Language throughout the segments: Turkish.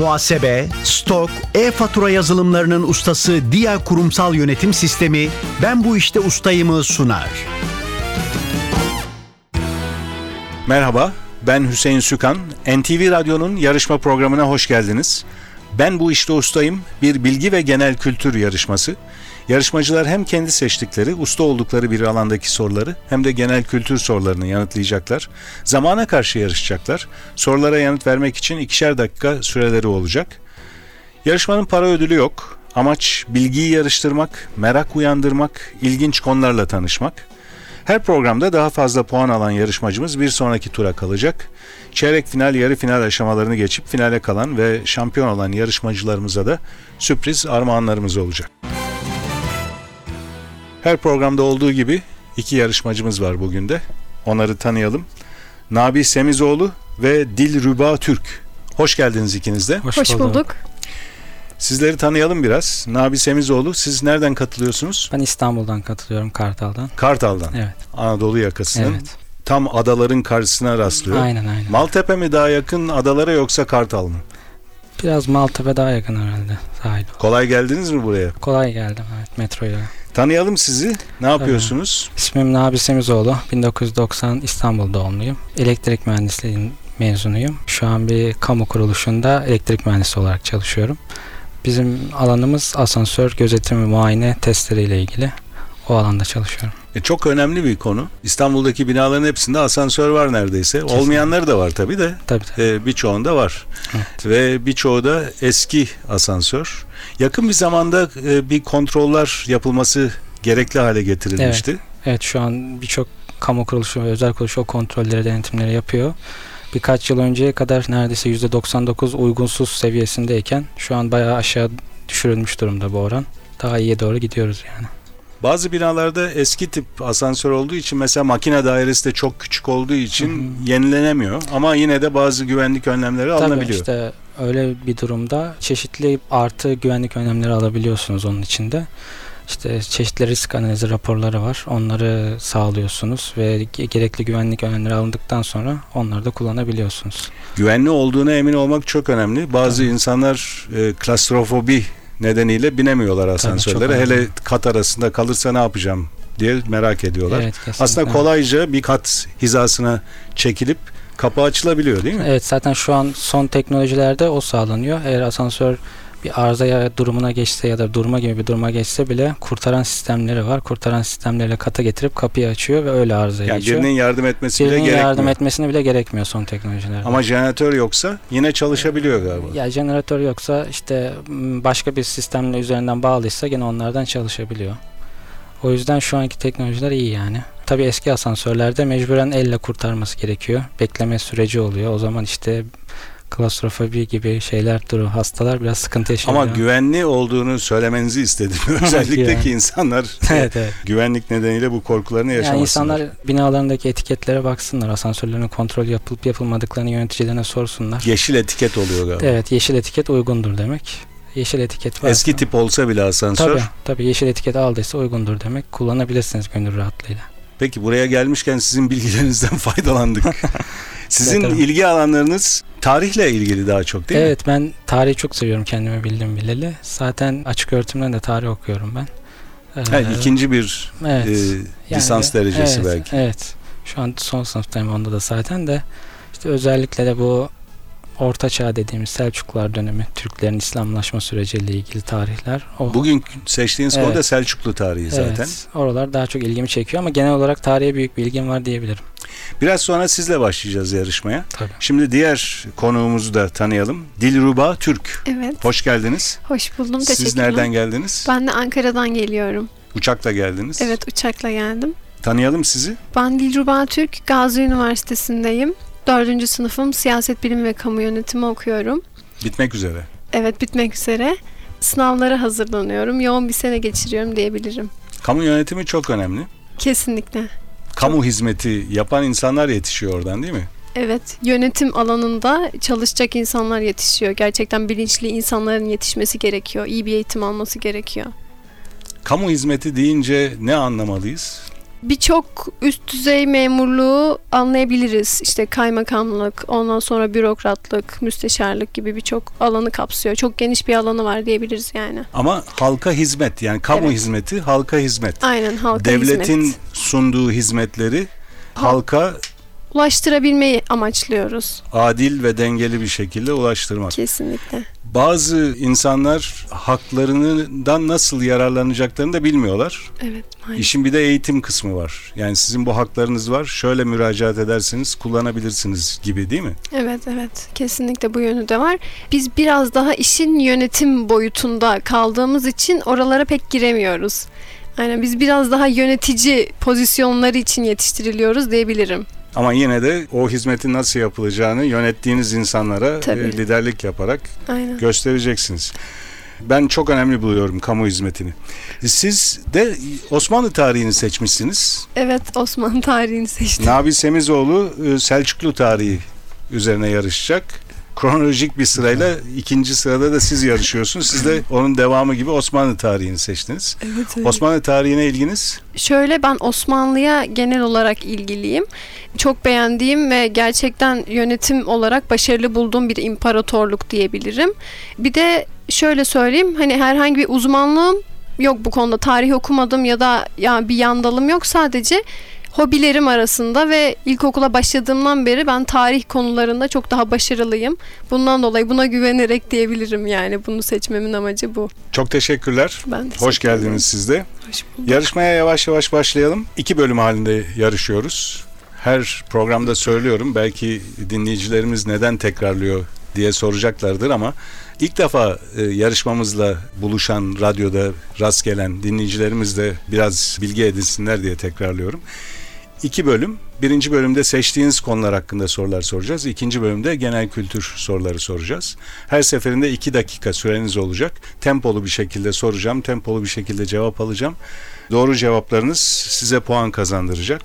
Muhasebe, stok, e-fatura yazılımlarının ustası Dia Kurumsal Yönetim Sistemi Ben Bu İşte Ustayım'ı sunar. Merhaba, ben Hüseyin Sükan. NTV Radyo'nun yarışma programına hoş geldiniz. Ben bu işte ustayım bir bilgi ve genel kültür yarışması. Yarışmacılar hem kendi seçtikleri, usta oldukları bir alandaki soruları hem de genel kültür sorularını yanıtlayacaklar. Zamana karşı yarışacaklar. Sorulara yanıt vermek için ikişer dakika süreleri olacak. Yarışmanın para ödülü yok. Amaç bilgiyi yarıştırmak, merak uyandırmak, ilginç konularla tanışmak. Her programda daha fazla puan alan yarışmacımız bir sonraki tura kalacak. Çeyrek final, yarı final aşamalarını geçip finale kalan ve şampiyon olan yarışmacılarımıza da sürpriz armağanlarımız olacak. Her programda olduğu gibi iki yarışmacımız var bugün de. Onları tanıyalım. Nabi Semizoğlu ve Dilruba Türk. Hoş geldiniz ikiniz de. Hoş, bulduk. Sizleri tanıyalım biraz. Nabi Semizoğlu siz nereden katılıyorsunuz? Ben İstanbul'dan katılıyorum Kartal'dan. Kartal'dan. Evet. Anadolu yakasının. Evet. Tam adaların karşısına rastlıyor. Aynen aynen. Maltepe mi daha yakın adalara yoksa Kartal mı? Biraz Maltepe daha yakın herhalde sahil. Kolay geldiniz mi buraya? Kolay geldim evet metroyla. Tanıyalım sizi. Ne yapıyorsunuz? İsmim Nabi Semizoğlu. 1990 İstanbul doğumluyum. Elektrik mühendisliği mezunuyum. Şu an bir kamu kuruluşunda elektrik mühendisi olarak çalışıyorum. Bizim alanımız asansör gözetimi, muayene testleriyle ilgili. O alanda çalışıyorum. E, çok önemli bir konu. İstanbul'daki binaların hepsinde asansör var neredeyse. Olmayanları da var tabii de. Tabii tabii. E, birçoğunda var. Evet. Ve birçoğu da eski asansör. Yakın bir zamanda e, bir kontroller yapılması gerekli hale getirilmişti. Evet şu an birçok kamu kuruluşu ve özel kuruluş o kontrolleri, denetimleri yapıyor. Birkaç yıl önceye kadar neredeyse %99 uygunsuz seviyesindeyken şu an bayağı aşağı düşürülmüş durumda bu oran. Daha iyiye doğru gidiyoruz yani. Bazı binalarda eski tip asansör olduğu için mesela makine dairesi de çok küçük olduğu için yenilenemiyor. Ama yine de bazı güvenlik önlemleri Tabii alınabiliyor. işte öyle bir durumda çeşitli artı güvenlik önlemleri alabiliyorsunuz onun içinde. İşte çeşitli risk analizi raporları var. Onları sağlıyorsunuz ve ge- gerekli güvenlik önlemleri alındıktan sonra onları da kullanabiliyorsunuz. Güvenli olduğuna emin olmak çok önemli. Bazı insanlar e, klastrofobi nedeniyle binemiyorlar asansörlere. Hele kat arasında kalırsa ne yapacağım diye merak ediyorlar. Evet, kesinlikle. Aslında kolayca bir kat hizasına çekilip kapı açılabiliyor değil mi? Evet zaten şu an son teknolojilerde o sağlanıyor. Eğer asansör bir arızaya durumuna geçse ya da durma gibi bir duruma geçse bile kurtaran sistemleri var. Kurtaran sistemleriyle kata getirip kapıyı açıyor ve öyle arızaya Yani geçiyor. birinin yardım etmesi bile Birinin gerekmiyor. yardım etmesine bile gerekmiyor son teknolojilerde. Ama jeneratör yoksa yine çalışabiliyor galiba. ya jeneratör yoksa işte başka bir sistemle üzerinden bağlıysa gene onlardan çalışabiliyor. O yüzden şu anki teknolojiler iyi yani. Tabii eski asansörlerde mecburen elle kurtarması gerekiyor. Bekleme süreci oluyor. O zaman işte klastrofobi gibi şeyler duru hastalar biraz sıkıntı yaşıyor. Ama güvenli olduğunu söylemenizi istedim. Özellikle Yani. ki insanlar evet evet. güvenlik nedeniyle bu korkularını Yani yaşamasınlar. insanlar binalarındaki etiketlere baksınlar. Asansörlerin kontrol yapılıp yapılmadıklarını yöneticilerine sorsunlar. Yeşil etiket oluyor galiba. Evet yeşil etiket uygundur demek. Yeşil etiket varsa. Eski tip olsa bile asansör. Tabii, tabii yeşil etiket aldıysa uygundur demek. Kullanabilirsiniz gönül rahatlığıyla. Peki buraya gelmişken sizin bilgilerinizden faydalandık. Sizin Evet, ilgi alanlarınız tarihle ilgili daha çok değil mi? evet ben tarihi çok seviyorum kendimi bildim bileli. Zaten açık öğretimden de tarih okuyorum ben. Ee, Ha, ikinci bir evet. e, Yani lisans de- derecesi evet, belki. Evet. Şu an son sınıftayım onda da zaten de işte özellikle de bu Orta Çağ dediğimiz Selçuklular dönemi, Türklerin İslamlaşma süreciyle ilgili tarihler. O, Bugün seçtiğiniz Evet. konu da Selçuklu tarihi zaten. Evet, oralar daha çok ilgimi çekiyor ama genel olarak tarihe büyük bir ilgim var diyebilirim. Biraz sonra sizle başlayacağız yarışmaya. Tabii. Şimdi diğer konuğumuzu da tanıyalım. Dilruba Türk. Evet. Hoş geldiniz. Hoş buldum. Siz Teşekkürler. nereden geldiniz? Ben de Ankara'dan geliyorum. Uçakla geldiniz. Evet uçakla geldim. Tanıyalım sizi. Ben Dilruba Türk. Gazi Üniversitesi'ndeyim. Dördüncü sınıfım. Siyaset bilimi ve kamu yönetimi okuyorum. Bitmek üzere. Evet bitmek üzere. Sınavlara hazırlanıyorum. Yoğun bir sene geçiriyorum diyebilirim. Kamu yönetimi çok önemli. Kesinlikle. Kamu hizmeti yapan insanlar yetişiyor oradan değil mi? Evet, yönetim alanında çalışacak insanlar yetişiyor. Gerçekten bilinçli insanların yetişmesi gerekiyor. İyi bir eğitim alması gerekiyor. Kamu hizmeti deyince ne anlamalıyız? Birçok üst düzey memurluğu anlayabiliriz. İşte kaymakamlık, ondan sonra bürokratlık, müsteşarlık gibi birçok alanı kapsıyor. Çok geniş bir alanı var diyebiliriz yani. Ama halka hizmet yani kamu Evet. hizmeti halka hizmet. Aynen halka Devletin hizmet. sunduğu hizmetleri halka Ulaştırabilmeyi amaçlıyoruz adil ve dengeli bir şekilde ulaştırmak. kesinlikle. Bazı insanlar haklarından nasıl yararlanacaklarını da bilmiyorlar. Evet maalesef. İşin bir de eğitim kısmı var. Yani sizin bu haklarınız var. Şöyle müracaat edersiniz, kullanabilirsiniz gibi değil mi? Evet evet kesinlikle bu yönü de var. Biz biraz daha işin yönetim boyutunda kaldığımız için oralara pek giremiyoruz. Aynen biz biraz daha yönetici pozisyonları için yetiştiriliyoruz diyebilirim. Ama yine de o hizmetin nasıl yapılacağını yönettiğiniz insanlara Tabii. e, liderlik yaparak Aynen. göstereceksiniz. Ben çok önemli buluyorum kamu hizmetini. Siz de Osmanlı tarihini seçmişsiniz. Evet Osmanlı tarihini seçtim. Nabi Semizoğlu e, Selçuklu tarihi üzerine yarışacak. Kronolojik bir sırayla ikinci sırada da siz yarışıyorsunuz. Siz de onun devamı gibi Osmanlı tarihini seçtiniz. Evet, evet. Osmanlı tarihine ilginiz Şöyle ben Osmanlı'ya genel olarak ilgiliyim. Çok beğendiğim ve gerçekten yönetim olarak başarılı bulduğum bir imparatorluk diyebilirim. Bir de şöyle söyleyeyim hani herhangi bir uzmanlığım yok bu konuda. Tarih okumadım ya da ya bir yandalım yok. Sadece hobilerim arasında ve ilkokula başladığımdan beri ben tarih konularında çok daha başarılıyım. Bundan dolayı buna güvenerek diyebilirim yani bunu seçmemin amacı bu. çok teşekkürler. Ben teşekkür Hoş ederim. geldiniz siz de. Hoş bulduk. Yarışmaya yavaş yavaş başlayalım. İki bölüm halinde yarışıyoruz. Her programda söylüyorum. Belki dinleyicilerimiz neden tekrarlıyor diye soracaklardır ama ilk defa e, yarışmamızla buluşan radyoda rast gelen dinleyicilerimiz de biraz bilgi edinsinler diye tekrarlıyorum. İki bölüm. Birinci bölümde seçtiğiniz konular hakkında sorular soracağız. İkinci bölümde genel kültür soruları soracağız. Her seferinde iki dakika süreniz olacak. Tempolu bir şekilde soracağım. Tempolu bir şekilde cevap alacağım. Doğru cevaplarınız size puan kazandıracak.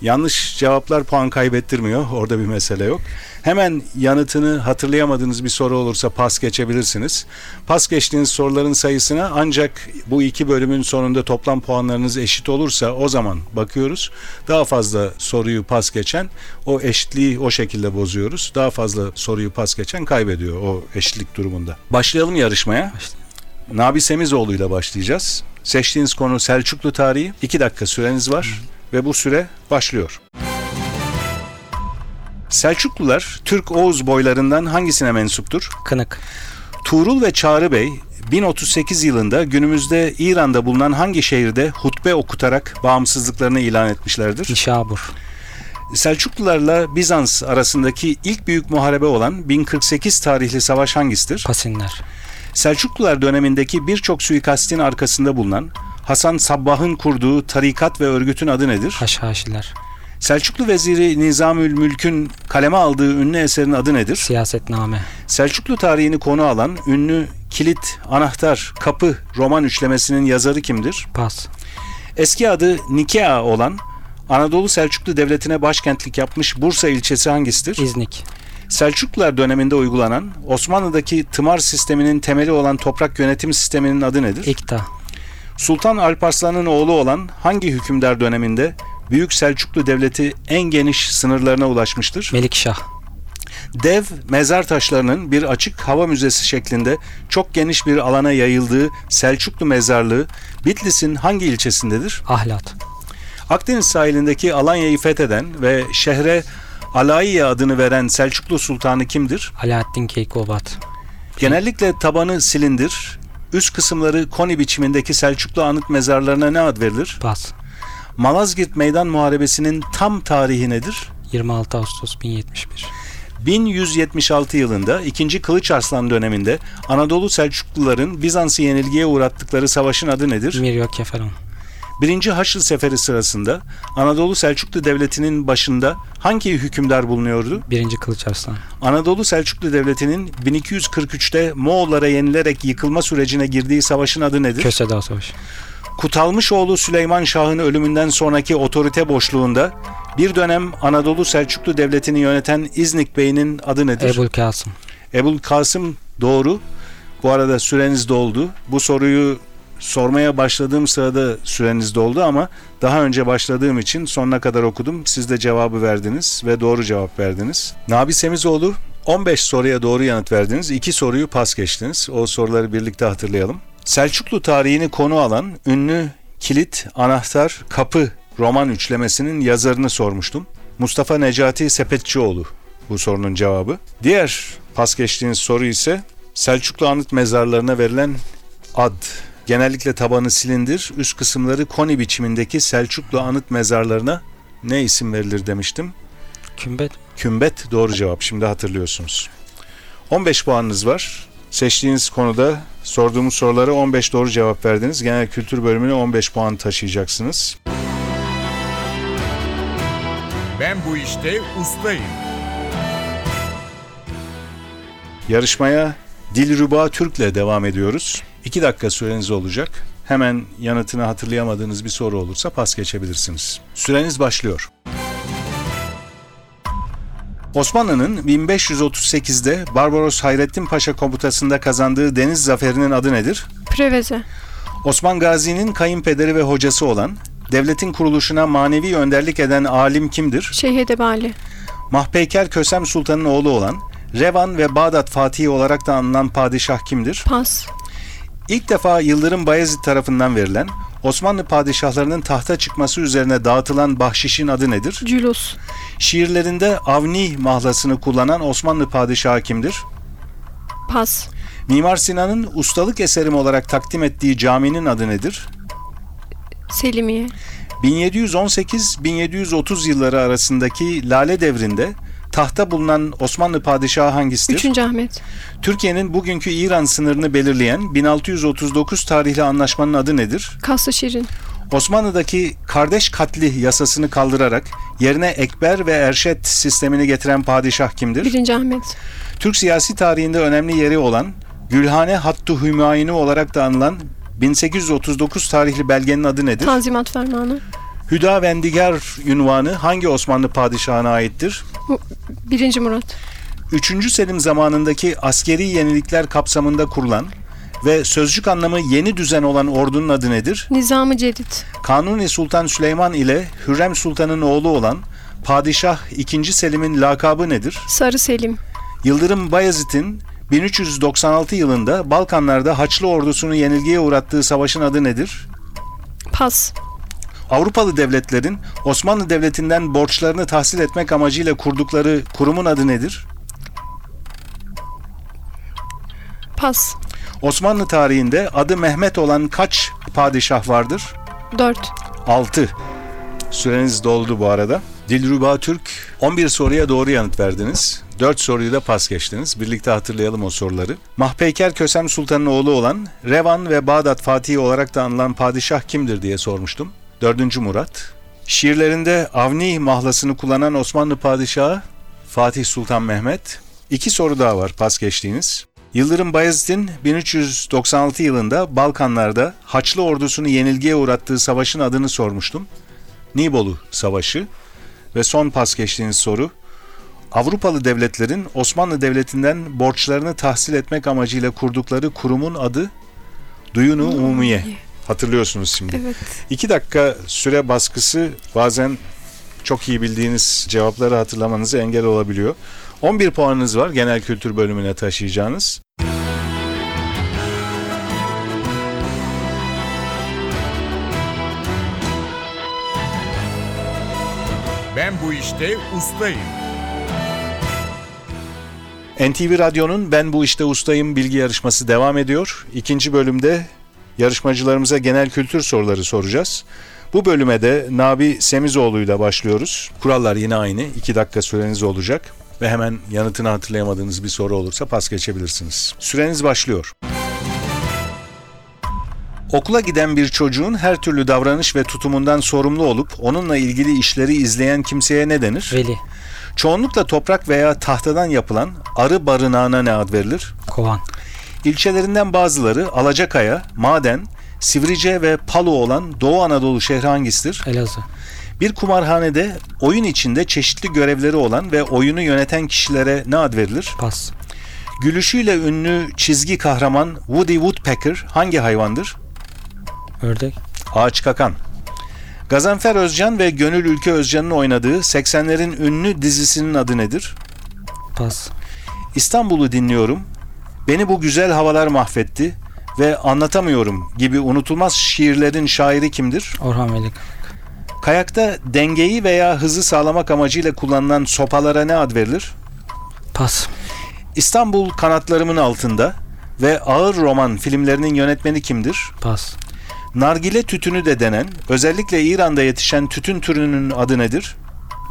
Yanlış cevaplar puan kaybettirmiyor. Orada bir mesele yok. Hemen yanıtını hatırlayamadığınız bir soru olursa pas geçebilirsiniz. Pas geçtiğiniz soruların sayısına ancak bu iki bölümün sonunda toplam puanlarınız eşit olursa o zaman bakıyoruz. Daha fazla soruyu pas geçen o eşitliği o şekilde bozuyoruz. Daha fazla soruyu pas geçen kaybediyor o eşitlik durumunda. Başlayalım yarışmaya. Nabi Semizoğlu ile başlayacağız. Seçtiğiniz konu Selçuklu tarihi. 2 dakika süreniz var ve bu süre başlıyor. Selçuklular Türk Oğuz boylarından hangisine mensuptur? Kınık. Tuğrul ve Çağrı Bey 1038 yılında günümüzde İran'da bulunan hangi şehirde hutbe okutarak bağımsızlıklarını ilan etmişlerdir? Nişabur. Selçuklularla Bizans arasındaki ilk büyük muharebe olan 1048 tarihli savaş hangisidir? Pasinler. Selçuklular dönemindeki birçok suikastin arkasında bulunan Hasan Sabbah'ın kurduğu tarikat ve örgütün adı nedir? Haşhaşiler. Selçuklu veziri Nizamül Mülk'ün kaleme aldığı ünlü eserin adı nedir? Siyasetname. Selçuklu tarihini konu alan ünlü kilit, anahtar, kapı roman üçlemesinin yazarı kimdir? Pas. Eski adı Nikea olan Anadolu Selçuklu Devleti'ne başkentlik yapmış Bursa ilçesi hangisidir? İznik. Selçuklular döneminde uygulanan Osmanlı'daki tımar sisteminin temeli olan toprak yönetim sisteminin adı nedir? İkta. Sultan Alparslan'ın oğlu olan hangi hükümdar döneminde Büyük Selçuklu Devleti en geniş sınırlarına ulaşmıştır? Melikşah. Dev mezar taşlarının bir açık hava müzesi şeklinde çok geniş bir alana yayıldığı Selçuklu mezarlığı Bitlis'in hangi ilçesindedir? Ahlat. Akdeniz sahilindeki Alanya'yı fetheden ve şehre Alayiye adını veren Selçuklu Sultanı kimdir? Alaaddin Keykubat. Genellikle tabanı silindir, üst kısımları koni biçimindeki Selçuklu anıt mezarlarına ne ad verilir? Pas. Malazgirt Meydan Muharebesi'nin tam tarihi nedir? 26 Ağustos 1071. 1176 yılında 2. Kılıç Arslan döneminde Anadolu Selçukluların Bizans'ı yenilgiye uğrattıkları savaşın adı nedir? Miryo Keferon. 1. Haçlı Seferi sırasında Anadolu Selçuklu Devleti'nin başında hangi hükümdar bulunuyordu? 1. Kılıç Arslan. Anadolu Selçuklu Devleti'nin 1243'te Moğollara yenilerek yıkılma sürecine girdiği savaşın adı nedir? Köse Savaşı. Kutalmışoğlu Süleyman Şah'ın ölümünden sonraki otorite boşluğunda bir dönem Anadolu Selçuklu Devleti'ni yöneten İznik Bey'in adı nedir? Ebul Kasım. Ebul Kasım doğru. Bu arada süreniz doldu. Bu soruyu sormaya başladığım sırada süreniz doldu ama daha önce başladığım için sonuna kadar okudum. Siz de cevabı verdiniz ve doğru cevap verdiniz. Nabi Semizoğlu 15 soruya doğru yanıt verdiniz. 2 soruyu pas geçtiniz. O soruları birlikte hatırlayalım. Selçuklu tarihini konu alan ünlü kilit, anahtar, kapı roman üçlemesinin yazarını sormuştum. Mustafa Necati Sepetçioğlu bu sorunun cevabı. Diğer pas geçtiğiniz soru ise Selçuklu anıt mezarlarına verilen ad. Genellikle tabanı silindir, üst kısımları koni biçimindeki Selçuklu anıt mezarlarına ne isim verilir demiştim. Kümbet Kümbet doğru cevap. Şimdi hatırlıyorsunuz. 15 puanınız var. Seçtiğiniz konuda sorduğumuz sorulara 15 doğru cevap verdiniz. Genel kültür bölümüne 15 puan taşıyacaksınız. Ben bu işte ustayım. Yarışmaya Dilruba Türk'le devam ediyoruz. 2 dakika süreniz olacak. Hemen yanıtını hatırlayamadığınız bir soru olursa pas geçebilirsiniz. Süreniz başlıyor. Osmanlı'nın 1538'de Barbaros Hayrettin Paşa komutasında kazandığı deniz zaferinin adı nedir? Preveze. Osman Gazi'nin kayınpederi ve hocası olan, devletin kuruluşuna manevi önderlik eden alim kimdir? Şeyh Edebali. Mahpeyker Kösem Sultan'ın oğlu olan, Revan ve Bağdat Fatihi olarak da anılan padişah kimdir? Pas. İlk defa Yıldırım Bayezid tarafından verilen, Osmanlı padişahlarının tahta çıkması üzerine dağıtılan bahşişin adı nedir? Cülus. Şiirlerinde Avni mahlasını kullanan Osmanlı padişahı kimdir? Pas. Mimar Sinan'ın ustalık eserim olarak takdim ettiği caminin adı nedir? Selimiye. 1718-1730 yılları arasındaki Lale devrinde tahta bulunan Osmanlı padişahı hangisidir? Üçüncü Ahmet. Türkiye'nin bugünkü İran sınırını belirleyen 1639 tarihli anlaşmanın adı nedir? Kaslı Şirin. Osmanlı'daki kardeş katli yasasını kaldırarak yerine Ekber ve Erşet sistemini getiren padişah kimdir? Birinci Ahmet. Türk siyasi tarihinde önemli yeri olan Gülhane Hattu Hümayuni olarak da anılan 1839 tarihli belgenin adı nedir? Tanzimat Fermanı. Hüda Vendigar ünvanı hangi Osmanlı padişahına aittir? Birinci Murat. 3. Selim zamanındaki askeri yenilikler kapsamında kurulan ve sözcük anlamı yeni düzen olan ordunun adı nedir? Nizamı Cedid. Kanuni Sultan Süleyman ile Hürrem Sultan'ın oğlu olan Padişah 2. Selim'in lakabı nedir? Sarı Selim. Yıldırım Bayezid'in 1396 yılında Balkanlarda Haçlı ordusunu yenilgiye uğrattığı savaşın adı nedir? Pas. Avrupalı devletlerin Osmanlı Devleti'nden borçlarını tahsil etmek amacıyla kurdukları kurumun adı nedir? Pas. Osmanlı tarihinde adı Mehmet olan kaç padişah vardır? Dört. 6. Süreniz doldu bu arada. Dilruba Türk 11 soruya doğru yanıt verdiniz. 4 soruyu da pas geçtiniz. Birlikte hatırlayalım o soruları. Mahpeyker Kösem Sultan'ın oğlu olan Revan ve Bağdat Fatihi olarak da anılan padişah kimdir diye sormuştum. 4. Murat. Şiirlerinde Avni mahlasını kullanan Osmanlı padişahı Fatih Sultan Mehmet. İki soru daha var pas geçtiğiniz. Yıldırım Bayezid'in 1396 yılında Balkanlarda Haçlı ordusunu yenilgiye uğrattığı savaşın adını sormuştum. Nibolu Savaşı ve son pas geçtiğiniz soru Avrupalı devletlerin Osmanlı Devleti'nden borçlarını tahsil etmek amacıyla kurdukları kurumun adı Duyunu Umumiye. Hatırlıyorsunuz şimdi. Evet. İki dakika süre baskısı bazen çok iyi bildiğiniz cevapları hatırlamanızı engel olabiliyor. 11 puanınız var genel kültür bölümüne taşıyacağınız. Ben bu işte ustayım. NTV Radyo'nun Ben Bu İşte Ustayım bilgi yarışması devam ediyor. İkinci bölümde yarışmacılarımıza genel kültür soruları soracağız. Bu bölüme de Nabi Semizoğlu ile başlıyoruz. Kurallar yine aynı. 2 dakika süreniz olacak. Ve hemen yanıtını hatırlayamadığınız bir soru olursa pas geçebilirsiniz. Süreniz başlıyor. Okula giden bir çocuğun her türlü davranış ve tutumundan sorumlu olup onunla ilgili işleri izleyen kimseye ne denir? Veli Çoğunlukla toprak veya tahtadan yapılan arı barınağına ne ad verilir? Kovan İlçelerinden bazıları Alacakaya, Maden, Sivrice ve Palu olan Doğu Anadolu şehri hangisidir? Elazığ Bir kumarhanede oyun içinde çeşitli görevleri olan ve oyunu yöneten kişilere ne ad verilir? Pas Gülüşüyle ünlü çizgi kahraman Woody Woodpecker hangi hayvandır? Ördek. Ağaç Kakan. Gazanfer Özcan ve Gönül Ülke Özcan'ın oynadığı 80'lerin ünlü dizisinin adı nedir? Pas. İstanbul'u dinliyorum. Beni bu güzel havalar mahvetti ve anlatamıyorum gibi unutulmaz şiirlerin şairi kimdir? Orhan Veli. Kayakta dengeyi veya hızı sağlamak amacıyla kullanılan sopalara ne ad verilir? Pas. İstanbul kanatlarımın altında ve Ağır Roman filmlerinin yönetmeni kimdir? Pas. Nargile tütünü de denen, özellikle İran'da yetişen tütün türünün adı nedir?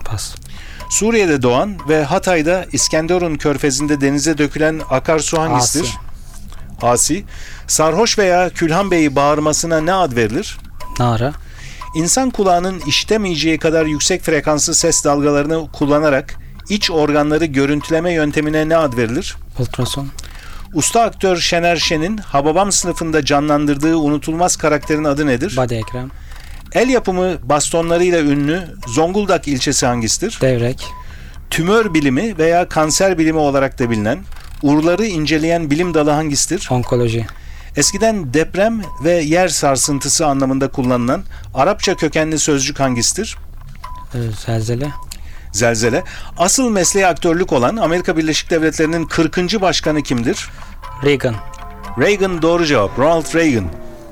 Pas. Suriye'de doğan ve Hatay'da İskenderun körfezinde denize dökülen akarsu hangisidir? Asi. Sarhoş veya Külhan Bey'i bağırmasına ne ad verilir? Nara. İnsan kulağının işitemeyeceği kadar yüksek frekanslı ses dalgalarını kullanarak iç organları görüntüleme yöntemine ne ad verilir? Ultrason. Usta aktör Şener Şen'in Hababam sınıfında canlandırdığı unutulmaz karakterin adı nedir? Body Ekrem. El yapımı bastonlarıyla ünlü Zonguldak ilçesi hangisidir? Devrek. Tümör bilimi veya kanser bilimi olarak da bilinen urları inceleyen bilim dalı hangisidir? Onkoloji. Eskiden deprem ve yer sarsıntısı anlamında kullanılan Arapça kökenli sözcük hangisidir? Ee, Zelzele. Zelzele. Asıl mesleği aktörlük olan Amerika Birleşik Devletleri'nin 40. başkanı kimdir? Reagan. Reagan doğru cevap. Ronald Reagan.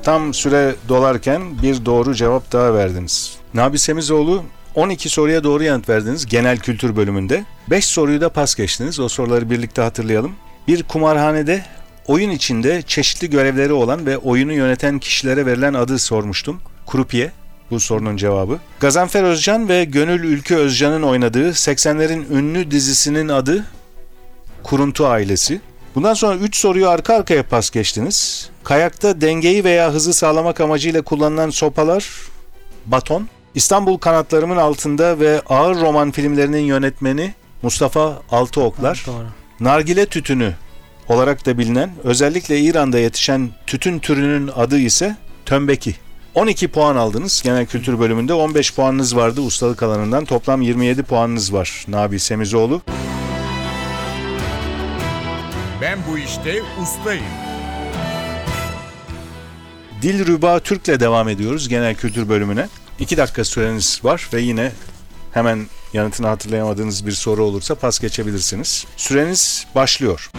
Tam süre dolarken bir doğru cevap daha verdiniz. Nabi Semizoğlu 12 soruya doğru yanıt verdiniz genel kültür bölümünde. 5 soruyu da pas geçtiniz. O soruları birlikte hatırlayalım. Bir kumarhanede oyun içinde çeşitli görevleri olan ve oyunu yöneten kişilere verilen adı sormuştum. Krupiye bu sorunun cevabı. Gazanfer Özcan ve Gönül Ülke Özcan'ın oynadığı 80'lerin ünlü dizisinin adı Kuruntu Ailesi. Bundan sonra 3 soruyu arka arkaya pas geçtiniz. Kayakta dengeyi veya hızı sağlamak amacıyla kullanılan sopalar baton. İstanbul kanatlarımın altında ve ağır roman filmlerinin yönetmeni Mustafa Altıoklar. Doğru. Nargile tütünü olarak da bilinen özellikle İran'da yetişen tütün türünün adı ise tömbeki. 12 puan aldınız genel kültür bölümünde 15 puanınız vardı ustalık alanından toplam 27 puanınız var Nabi Semizoğlu. Ben bu işte ustayım. Dilrüba Türk'le devam ediyoruz genel kültür bölümüne. 2 dakika süreniz var ve yine hemen yanıtını hatırlayamadığınız bir soru olursa pas geçebilirsiniz. Süreniz başlıyor.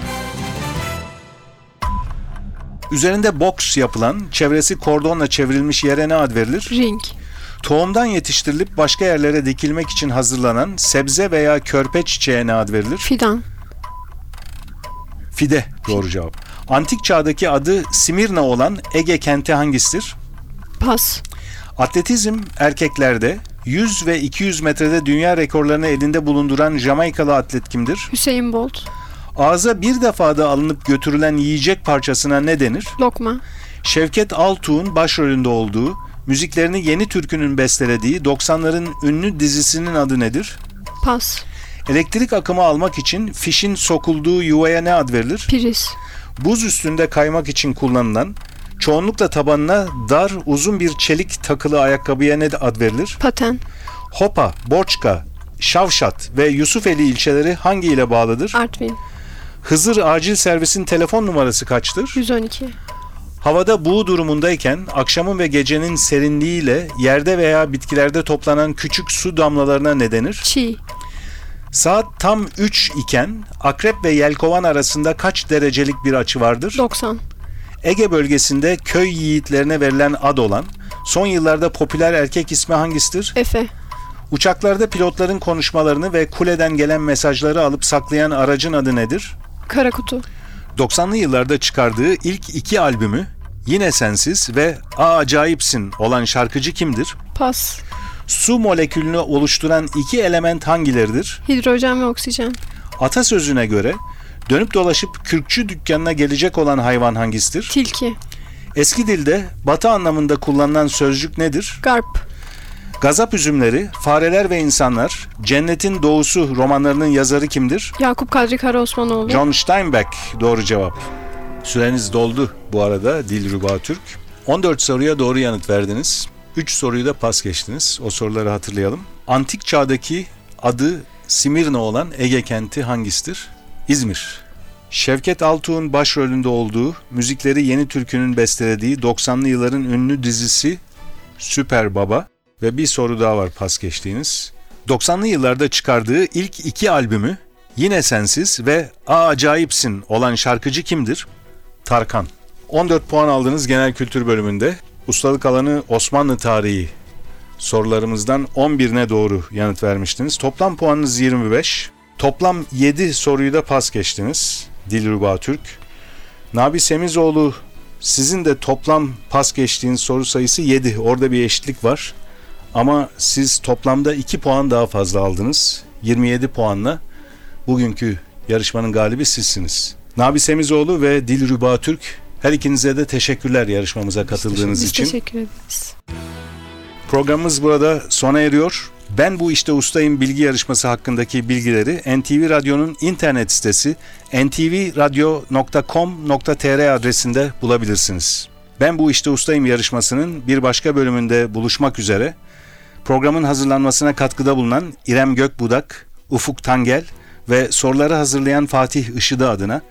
Üzerinde boks yapılan, çevresi kordonla çevrilmiş yere ne ad verilir? Ring. Tohumdan yetiştirilip başka yerlere dikilmek için hazırlanan sebze veya körpe çiçeğe ne ad verilir? Fidan. Fide doğru cevap. Antik çağdaki adı Simirna olan Ege kenti hangisidir? Pas. Atletizm erkeklerde 100 ve 200 metrede dünya rekorlarını elinde bulunduran Jamaikalı atlet kimdir? Hüseyin Bolt. Ağza bir defada alınıp götürülen yiyecek parçasına ne denir? Lokma. Şevket Altuğ'un başrolünde olduğu, müziklerini Yeni Türkü'nün bestelediği 90'ların ünlü dizisinin adı nedir? Pas. Elektrik akımı almak için fişin sokulduğu yuvaya ne ad verilir? Priz. Buz üstünde kaymak için kullanılan, çoğunlukla tabanına dar uzun bir çelik takılı ayakkabıya ne ad verilir? Paten. Hopa, Borçka, Şavşat ve Yusufeli ilçeleri hangi ile bağlıdır? Artvin. Hızır acil servisin telefon numarası kaçtır? 112. Havada buğu durumundayken akşamın ve gecenin serinliğiyle yerde veya bitkilerde toplanan küçük su damlalarına ne denir? Çiğ. Saat tam 3 iken akrep ve yelkovan arasında kaç derecelik bir açı vardır? 90. Ege bölgesinde köy yiğitlerine verilen ad olan son yıllarda popüler erkek ismi hangisidir? Efe. Uçaklarda pilotların konuşmalarını ve kuleden gelen mesajları alıp saklayan aracın adı nedir? Kara kutu. 90'lı yıllarda çıkardığı ilk iki albümü Yine Sensiz ve A Acayipsin olan şarkıcı kimdir? Pas. Su molekülünü oluşturan iki element hangileridir? Hidrojen ve oksijen. Atasözüne göre dönüp dolaşıp kürkçü dükkanına gelecek olan hayvan hangisidir? Tilki. Eski dilde batı anlamında kullanılan sözcük nedir? Garp. Gazap üzümleri, fareler ve insanlar, Cennetin Doğusu romanlarının yazarı kimdir? Yakup Kadri Karaosmanoğlu. John Steinbeck doğru cevap. Süreniz doldu bu arada Dilruba Türk. 14 soruya doğru yanıt verdiniz. 3 soruyu da pas geçtiniz. O soruları hatırlayalım. Antik çağdaki adı Simirna olan Ege kenti hangisidir? İzmir. Şevket Altuğ'un başrolünde olduğu, müzikleri Yeni Türkü'nün bestelediği 90'lı yılların ünlü dizisi Süper Baba ve bir soru daha var pas geçtiğiniz. 90'lı yıllarda çıkardığı ilk iki albümü Yine Sensiz ve A Acayipsin olan şarkıcı kimdir? Tarkan. 14 puan aldınız genel kültür bölümünde. Ustalık alanı Osmanlı tarihi sorularımızdan 11'ine doğru yanıt vermiştiniz. Toplam puanınız 25. Toplam 7 soruyu da pas geçtiniz. Dilruba Türk. Nabi Semizoğlu sizin de toplam pas geçtiğiniz soru sayısı 7. Orada bir eşitlik var. Ama siz toplamda 2 puan daha fazla aldınız. 27 puanla bugünkü yarışmanın galibi sizsiniz. Nabi Semizoğlu ve Dilruba Türk her ikinize de teşekkürler yarışmamıza katıldığınız Biz için. teşekkür ederiz. Programımız burada sona eriyor. Ben bu işte ustayım bilgi yarışması hakkındaki bilgileri NTV Radyo'nun internet sitesi ntvradio.com.tr adresinde bulabilirsiniz. Ben bu işte ustayım yarışmasının bir başka bölümünde buluşmak üzere. Programın hazırlanmasına katkıda bulunan İrem Gökbudak, Ufuk Tangel ve soruları hazırlayan Fatih Işıdı adına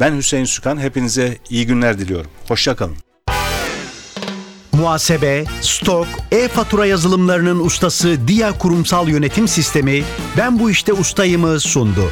ben Hüseyin Sükan hepinize iyi günler diliyorum. Hoşçakalın. Muhasebe, stok, e-fatura yazılımlarının ustası Dia Kurumsal Yönetim Sistemi Ben bu işte ustayımı sundu.